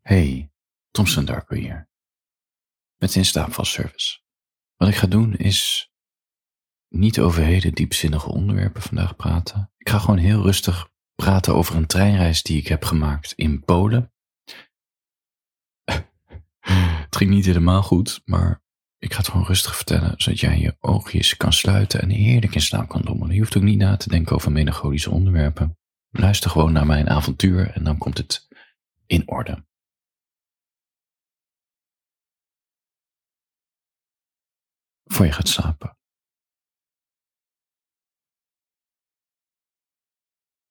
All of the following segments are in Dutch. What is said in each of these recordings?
Hey, Thompson Darko hier. Met in service. Wat ik ga doen is niet over hele diepzinnige onderwerpen vandaag praten. Ik ga gewoon heel rustig praten over een treinreis die ik heb gemaakt in Polen. het ging niet helemaal goed, maar ik ga het gewoon rustig vertellen, zodat jij je oogjes kan sluiten en heerlijk in slaap kan dommelen. Je hoeft ook niet na te denken over melancholische onderwerpen. Luister gewoon naar mijn avontuur en dan komt het in orde. Voor je gaat slapen.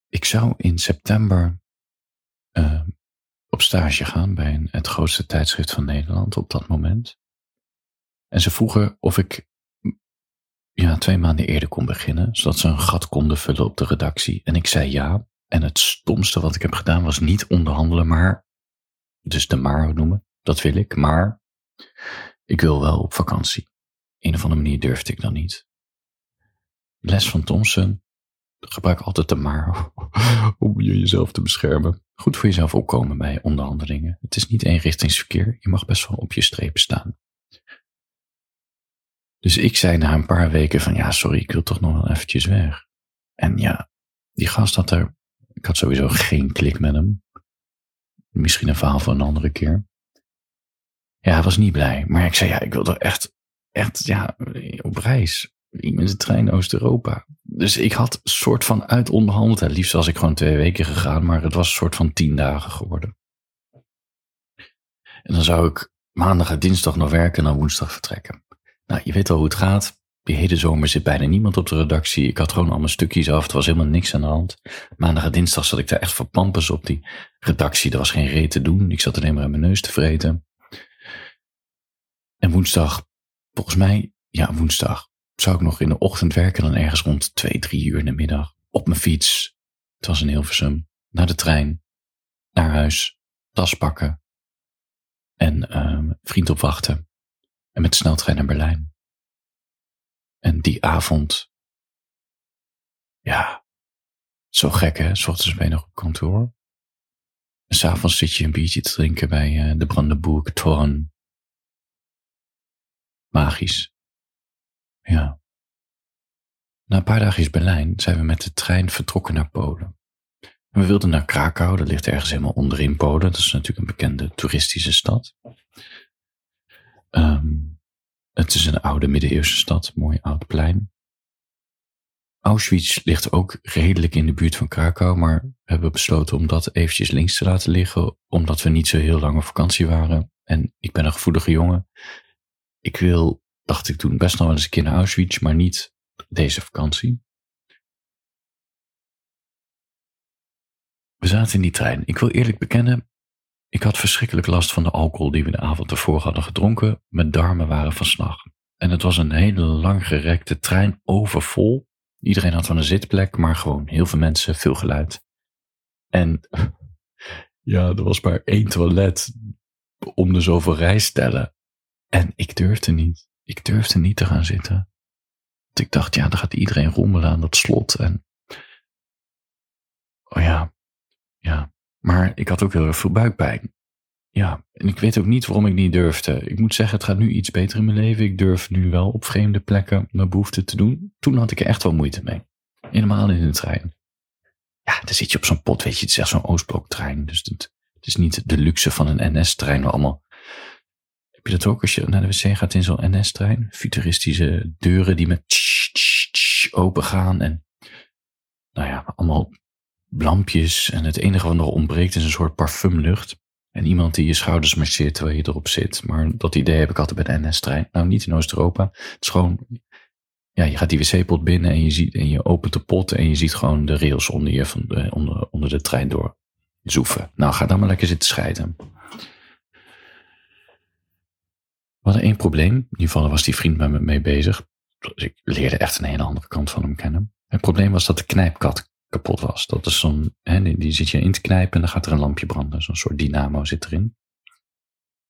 Ik zou in september uh, op stage gaan bij een, het grootste tijdschrift van Nederland op dat moment. En ze vroegen of ik ja, twee maanden eerder kon beginnen, zodat ze een gat konden vullen op de redactie. En ik zei ja. En het stomste wat ik heb gedaan was niet onderhandelen, maar, dus de maar noemen, dat wil ik, maar ik wil wel op vakantie een of andere manier durfde ik dan niet. Les van Thompson. Gebruik altijd de maar om je jezelf te beschermen. Goed voor jezelf opkomen bij onderhandelingen. Het is niet eenrichtingsverkeer. Je mag best wel op je strepen staan. Dus ik zei na een paar weken van ja, sorry, ik wil toch nog wel eventjes weg. En ja, die gast had er, ik had sowieso geen klik met hem. Misschien een verhaal voor een andere keer. Ja, hij was niet blij. Maar ik zei ja, ik wil toch echt echt ja, op reis. Met de trein Oost-Europa. Dus ik had soort van uitonderhandeld. Het liefst was ik gewoon twee weken gegaan, maar het was een soort van tien dagen geworden. En dan zou ik maandag en dinsdag nog werken en dan woensdag vertrekken. Nou, je weet al hoe het gaat. Die hele zomer zit bijna niemand op de redactie. Ik had gewoon allemaal stukjes af. Er was helemaal niks aan de hand. Maandag en dinsdag zat ik daar echt voor pampers op die redactie. Er was geen reet te doen. Ik zat alleen maar in mijn neus te vreten. En woensdag volgens mij, ja, woensdag, zou ik nog in de ochtend werken, dan ergens rond twee, drie uur in de middag. Op mijn fiets. Het was een Hilversum. Naar de trein. Naar huis. Tas pakken. En um, vriend opwachten. En met de sneltrein naar Berlijn. En die avond. Ja. Zo gek hè. S ochtends ben je nog op kantoor. En s'avonds zit je een biertje te drinken bij uh, de Brandenburg Toren Magisch. Ja. Na een paar dagen is Berlijn zijn we met de trein vertrokken naar Polen. we wilden naar Krakau, dat ligt ergens helemaal onderin Polen. Dat is natuurlijk een bekende toeristische stad. Um, het is een oude middeleeuwse stad, mooi oud plein. Auschwitz ligt ook redelijk in de buurt van Krakau, maar we hebben besloten om dat eventjes links te laten liggen, omdat we niet zo heel lang op vakantie waren. En ik ben een gevoelige jongen ik wil, dacht ik toen, best nog wel eens een keer naar Auschwitz, maar niet deze vakantie. We zaten in die trein. Ik wil eerlijk bekennen, ik had verschrikkelijk last van de alcohol die we de avond ervoor hadden gedronken. Mijn darmen waren van slag. En het was een hele langgerekte trein, overvol. Iedereen had wel een zitplek, maar gewoon heel veel mensen, veel geluid. En ja, er was maar één toilet om de zoveel rijstellen. En ik durfde niet. Ik durfde niet te gaan zitten. Want ik dacht, ja, dan gaat iedereen rommelen aan dat slot. En. Oh ja. Ja. Maar ik had ook heel erg veel buikpijn. Ja. En ik weet ook niet waarom ik niet durfde. Ik moet zeggen, het gaat nu iets beter in mijn leven. Ik durf nu wel op vreemde plekken mijn behoefte te doen. Toen had ik er echt wel moeite mee. Helemaal in de trein. Ja, dan zit je op zo'n pot, weet je. Het is echt zo'n Oostbloktrein. Dus het, het is niet de luxe van een NS-trein waar allemaal je dat ook als je naar de wc gaat in zo'n NS-trein? Futuristische deuren die met open gaan en nou ja, allemaal lampjes en het enige wat nog ontbreekt is een soort parfumlucht. En iemand die je schouders masseert terwijl je erop zit. Maar dat idee heb ik altijd bij de NS-trein. Nou, niet in Oost-Europa. Het is gewoon, ja, je gaat die wc-pot binnen en je, ziet, en je opent de pot en je ziet gewoon de rails onder je, van de, onder, onder de trein door zoeven. Nou, ga dan maar lekker zitten scheiden. Hadden één probleem. In ieder geval was die vriend met me mee bezig. Dus ik leerde echt een hele andere kant van hem kennen. Het probleem was dat de knijpkat kapot was. Dat is zo'n, die, die zit je in te knijpen en dan gaat er een lampje branden. Zo'n soort dynamo zit erin.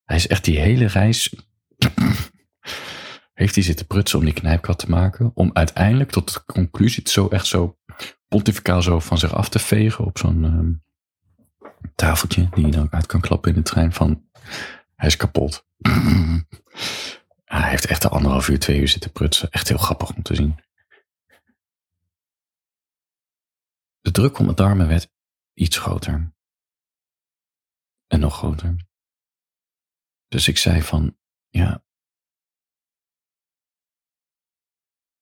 Hij is echt die hele reis, heeft hij zitten prutsen om die knijpkat te maken. Om uiteindelijk tot de conclusie, zo echt zo pontificaal zo van zich af te vegen op zo'n, ehm, tafeltje die je dan uit kan klappen in de trein van hij is kapot. hij heeft echt een anderhalf uur, twee uur zitten prutsen. Echt heel grappig om te zien. De druk om mijn darmen werd iets groter. En nog groter. Dus ik zei van, ja,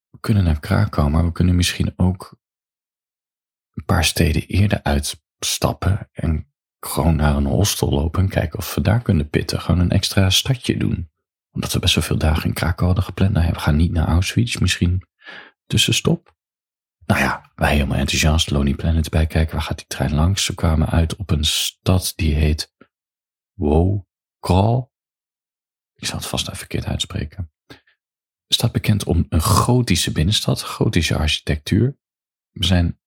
we kunnen naar Krakau, maar we kunnen misschien ook een paar steden eerder uitstappen en gewoon naar een hostel lopen en kijken of we daar kunnen pitten. Gewoon een extra stadje doen. Omdat we best wel veel dagen in Krakau hadden gepland. Nou we gaan niet naar Auschwitz, misschien tussenstop. Nou ja, wij helemaal enthousiast, Lonely Planet bijkijken. Waar gaat die trein langs? Ze kwamen uit op een stad die heet Wokral. Ik zal het vast even verkeerd uitspreken. Staat bekend om een gotische binnenstad, gotische architectuur. We zijn.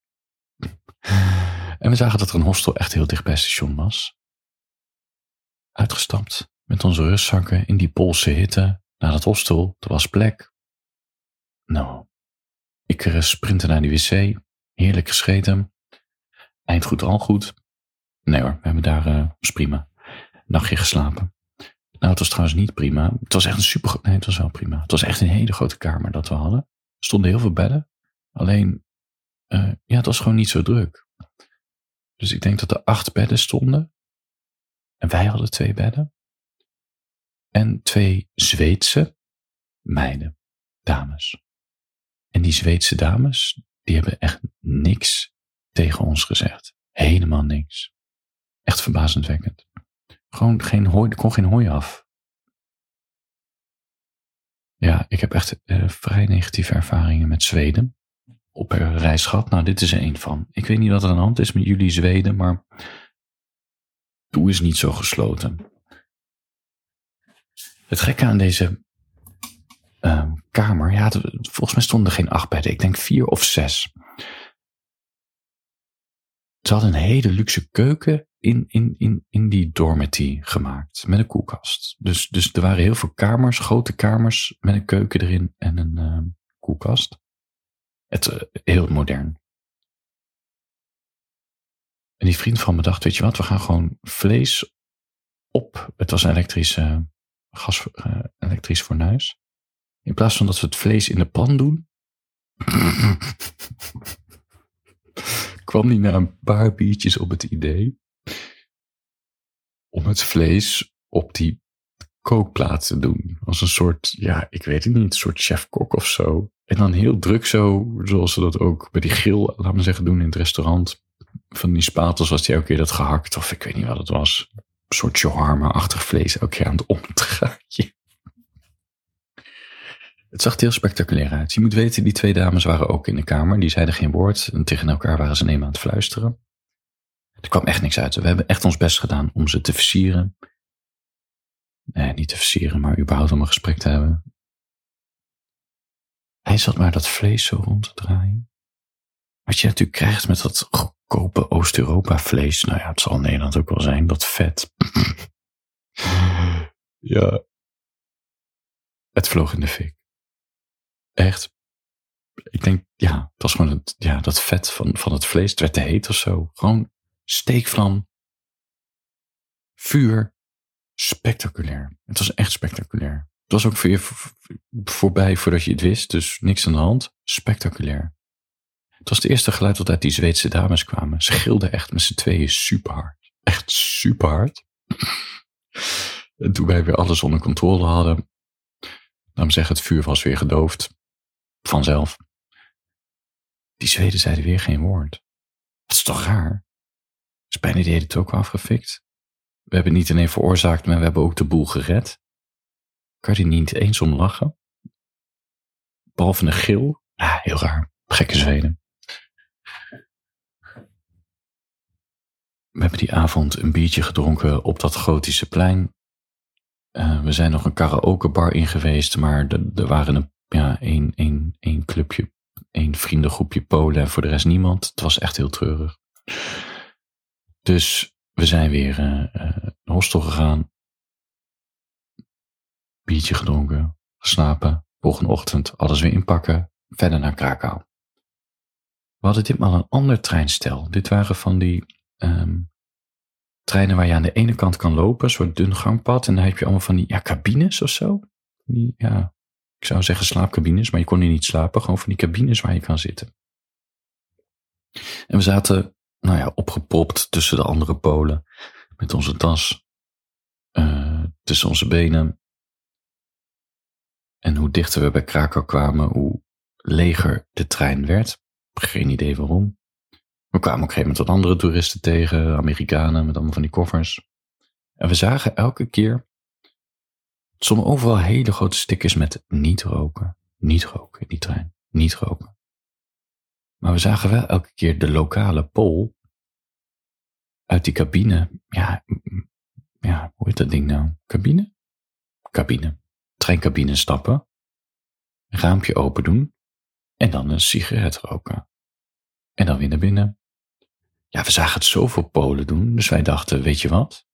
En we zagen dat er een hostel echt heel dicht bij het station was. Uitgestapt met onze rustzakken in die Poolse hitte naar dat hostel. Er was plek. Nou, ik eh, sprintte naar die wc. Heerlijk gescheten. Eind goed al goed. Nee hoor, we hebben daar uh, prima. Nachtje geslapen. Nou, het was trouwens niet prima. Het was echt een super... Nee, het was wel prima. Het was echt een hele grote kamer dat we hadden. Er stonden heel veel bedden. Alleen, uh, ja, het was gewoon niet zo druk. Dus ik denk dat er acht bedden stonden. En wij hadden twee bedden. En twee Zweedse meiden, dames. En die Zweedse dames, die hebben echt niks tegen ons gezegd. Helemaal niks. Echt verbazendwekkend. Gewoon geen hooi, er kon geen hooi af. Ja, ik heb echt uh, vrij negatieve ervaringen met Zweden. Op reis gehad. Nou, dit is er een van. Ik weet niet wat er aan de hand is met jullie Zweden, maar toe is niet zo gesloten. Het gekke aan deze uh, kamer. Ja, volgens mij stonden er geen acht bedden. Ik denk vier of zes. Ze hadden een hele luxe keuken in, in, in, in die dormitory gemaakt. Met een koelkast. Dus, dus er waren heel veel kamers, grote kamers met een keuken erin en een uh, koelkast. Het, uh, heel modern. En die vriend van me dacht, weet je wat, we gaan gewoon vlees op. Het was een elektrische, gas, uh, elektrisch fornuis. In plaats van dat we het vlees in de pan doen, kwam hij na een paar biertjes op het idee om het vlees op die kookplaat te doen. Als een soort, ja, ik weet het niet, een soort chefkok of zo. En dan heel druk zo, zoals ze dat ook bij die grill, laten we zeggen, doen in het restaurant. Van die spatels was hij elke keer dat gehakt, of ik weet niet wat het was. Een soort shawarma-achtig vlees elke keer aan het omdraaien. Het zag heel spectaculair uit. Je moet weten, die twee dames waren ook in de kamer. Die zeiden geen woord. En tegen elkaar waren ze nemen aan het fluisteren. Er kwam echt niks uit. We hebben echt ons best gedaan om ze te versieren. Nee, niet te versieren, maar überhaupt om een gesprek te hebben. Hij zat maar dat vlees zo rond te draaien. Wat je natuurlijk krijgt met dat goedkope Oost-Europa vlees. Nou ja, het zal in Nederland ook wel zijn, dat vet. ja. Het vloog in de fik. Echt. Ik denk, ja, het was gewoon het, ja, dat vet van, van het vlees. Het werd te heet of zo. Gewoon steekvlam. Vuur. Spectaculair. Het was echt spectaculair. Was ook voorbij voordat je het wist. Dus niks aan de hand. Spectaculair. Het was het eerste geluid dat uit die Zweedse dames kwamen. Ze gilden echt met z'n tweeën super hard. Echt super hard. En toen wij weer alles onder controle hadden, laat zeggen, het vuur was weer gedoofd vanzelf. Die Zweden zeiden weer geen woord. Dat is toch raar? Spanje die het ook afgefikt. We hebben niet alleen veroorzaakt, maar we hebben ook de boel gered. Kan er niet eens om lachen? Behalve een gil. Ah, heel raar. Gekke Zweden. We hebben die avond een biertje gedronken op dat gotische plein. Uh, we zijn nog een karaokebar in geweest, maar er waren een ja, één, één, één clubje, één vriendengroepje Polen en voor de rest niemand. Het was echt heel treurig. Dus we zijn weer uh, uh, hostel gegaan. Biertje gedronken, geslapen. Volgende ochtend alles weer inpakken. Verder naar Krakau. We hadden ditmaal een ander treinstel. Dit waren van die um, treinen waar je aan de ene kant kan lopen, een soort dun gangpad. En dan heb je allemaal van die ja, cabines of zo. Die, ja, ik zou zeggen slaapcabines, maar je kon hier niet slapen. Gewoon van die cabines waar je kan zitten. En we zaten, nou ja, opgepropt tussen de andere polen. Met onze tas uh, tussen onze benen. En hoe dichter we bij Krakau kwamen, hoe leger de trein werd. Geen idee waarom. We kwamen op een gegeven moment wat andere toeristen tegen, Amerikanen met allemaal van die koffers. En we zagen elke keer, soms overal hele grote stickers met niet roken, niet roken in die trein, niet roken. Maar we zagen wel elke keer de lokale pol uit die cabine, ja, ja, hoe heet dat ding nou? Cabine? Cabine. Treincabine stappen, raampje open doen en dan een sigaret roken. En dan weer naar binnen. Ja, we zagen het zoveel Polen doen, dus wij dachten, weet je wat?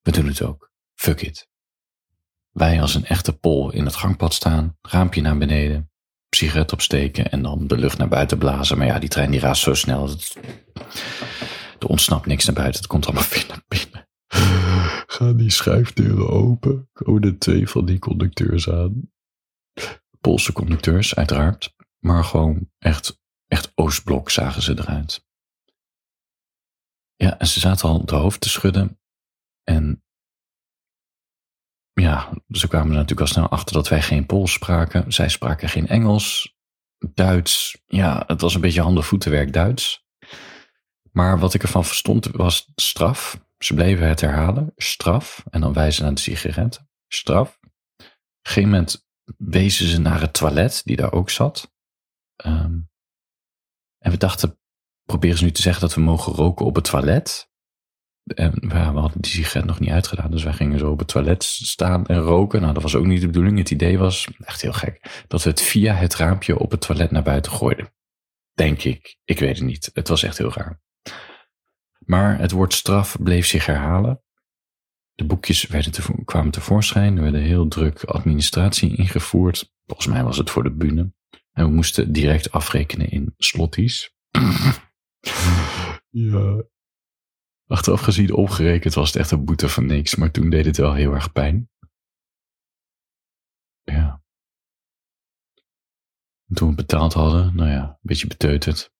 We doen het ook. Fuck it. Wij als een echte Pol in het gangpad staan, raampje naar beneden, sigaret opsteken en dan de lucht naar buiten blazen. Maar ja, die trein die raast zo snel. Dat, er ontsnapt niks naar buiten. Het komt allemaal weer naar binnen. Gaan die schuifdeuren open? Komen twee van die conducteurs aan? Poolse conducteurs, uiteraard. Maar gewoon echt, echt Oostblok zagen ze eruit. Ja, en ze zaten al de hoofd te schudden. En ja, ze kwamen er natuurlijk al snel achter dat wij geen Pools spraken. Zij spraken geen Engels, Duits. Ja, het was een beetje handen-voetenwerk Duits. Maar wat ik ervan verstond was straf. Ze bleven het herhalen. Straf. En dan wijzen naar de sigaretten. Straf. Op een gegeven moment wezen ze naar het toilet, die daar ook zat. Ehm, en we dachten, proberen ze nu te zeggen dat we mogen roken op het toilet. En we hadden die sigaret nog niet uitgedaan, dus wij gingen zo op het toilet staan en roken. Nou, dat was ook niet de bedoeling. Het idee was, echt heel gek, dat we het via het raampje op het toilet naar buiten gooiden. Denk ik. Ik weet het niet. Het was echt heel raar. Maar het woord straf bleef zich herhalen. De boekjes werden te, kwamen tevoorschijn, er werden heel druk administratie ingevoerd. Volgens mij was het voor de bühne. En we moesten direct afrekenen in slotties. ja. Achteraf gezien opgerekend was het echt een boete van niks, maar toen deed het wel heel erg pijn. Ja. En toen we betaald hadden, nou ja, een beetje beteuterd,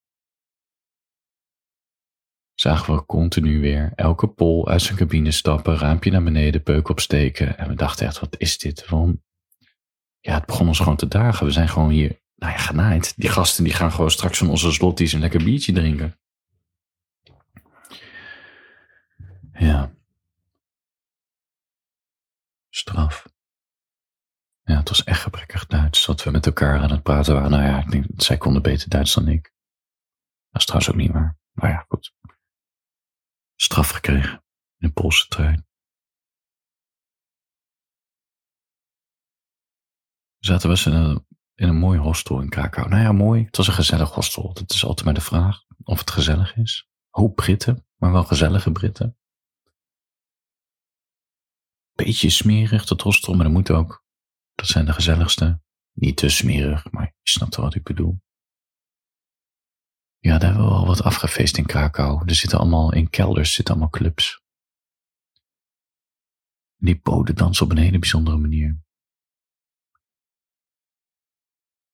zagen we continu weer elke pol uit zijn cabine stappen, raampje naar beneden, peuk opsteken. En we dachten echt, wat is dit? Waarom? Ja, het begon ons gewoon te dagen. We zijn gewoon hier, nou ja, genaaid. Die gasten die gaan gewoon straks van onze slotties een lekker biertje drinken. Ja. Straf. Ja, het was echt gebrekkig Duits dat we met elkaar aan het praten waren. Nou ja, ik denk, zij konden beter Duits dan ik. Dat is trouwens ook niet waar. Maar ja, goed straf gekregen in een Poolse trein. We zaten best in een, in een mooi hostel in Krakau. Nou ja, mooi. Het was een gezellig hostel. Dat is altijd maar de vraag of het gezellig is. Hoop Britten, maar wel gezellige Britten. Beetje smerig, dat hostel, maar dat moet ook. Dat zijn de gezelligste. Niet te smerig, maar je snapt wel wat ik bedoel. Ja, daar hebben we al wat afgefeest in Krakau. Er zitten allemaal in kelders zitten allemaal clubs. Die poden dansen op een hele bijzondere manier.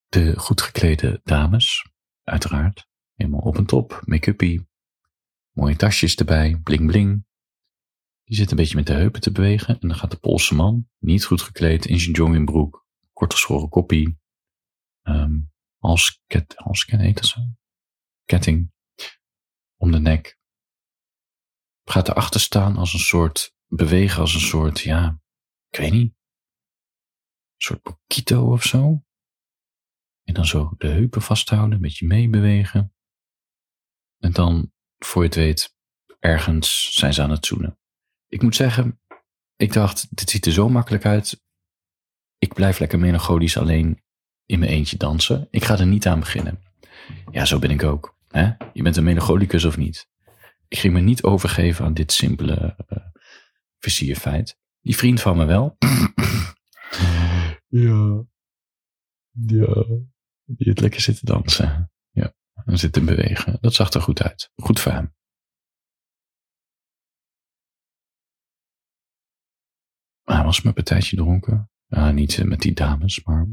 De goed geklede dames, uiteraard, helemaal op en top, make-uppie, mooie tasjes erbij, bling bling. Die zitten een beetje met de heupen te bewegen en dan gaat de Poolse man, niet goed gekleed, in zijn joggingbroek, kort geschoren koppie, um, halsket, halsken heet dat zo? Ketting om de nek. Gaat erachter staan als een soort, bewegen als een soort, ja, ik weet niet. Een soort poquito of zo. En dan zo de heupen vasthouden, een beetje meebewegen. En dan, voor je het weet, ergens zijn ze aan het zoenen. Ik moet zeggen, ik dacht, dit ziet er zo makkelijk uit. Ik blijf lekker melancholisch alleen in mijn eentje dansen. Ik ga er niet aan beginnen. Ja, zo ben ik ook. Hè? Je bent een melancholicus of niet. Ik ging me niet overgeven aan dit simpele eh, uh, versierfeit. Die vriend van me wel. ja. Ja. Die het lekker zitten dansen. Ja. En zitten bewegen. Dat zag er goed uit. Goed voor hem. Hij was met een partijtje dronken. Ah, niet eh, met die dames, maar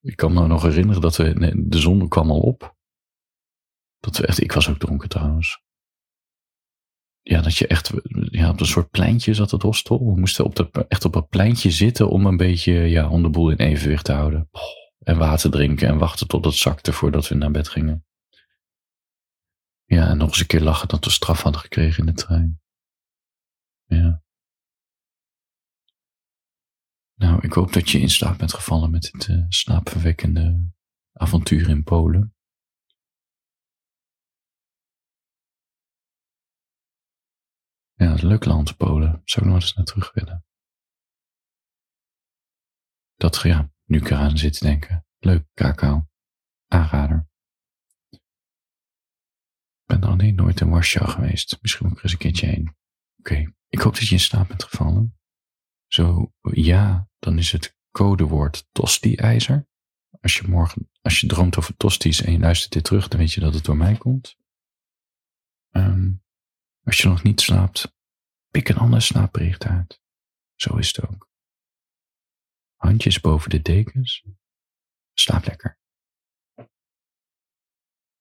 ik kan me nog herinneren dat we, de zon kwam al op. Dat we echt, ik was ook dronken trouwens. Ja, dat je echt, ja, op een soort pleintje zat het hostel. We moesten op de, echt op een pleintje zitten om een beetje, ja, om de boel in evenwicht te houden. En water drinken en wachten tot het zakte voordat we naar bed gingen. Ja, en nog eens een keer lachen dat we straf hadden gekregen in de trein. Ja. Nou, ik hoop dat je in slaap bent gevallen met dit uh, slaapverwekkende avontuur in Polen. Ja, het is leuk land, Polen. Zou ik nog eens naar terug willen. Dat, ja, nu ik eraan zit te denken. Leuk, cacao. Aanrader. Ik ben er alleen nooit in Warschau geweest. Misschien ook eens een keertje heen. Oké, ik hoop dat je in slaap bent gevallen. Zo ja, dan is het codewoord tosti-ijzer. Als je morgen, als je droomt over tosties en je luistert dit terug, dan weet je dat het door mij komt. Um, als je nog niet slaapt, pik een ander slaapbericht uit. Zo is het ook. Handjes boven de dekens. Slaap lekker.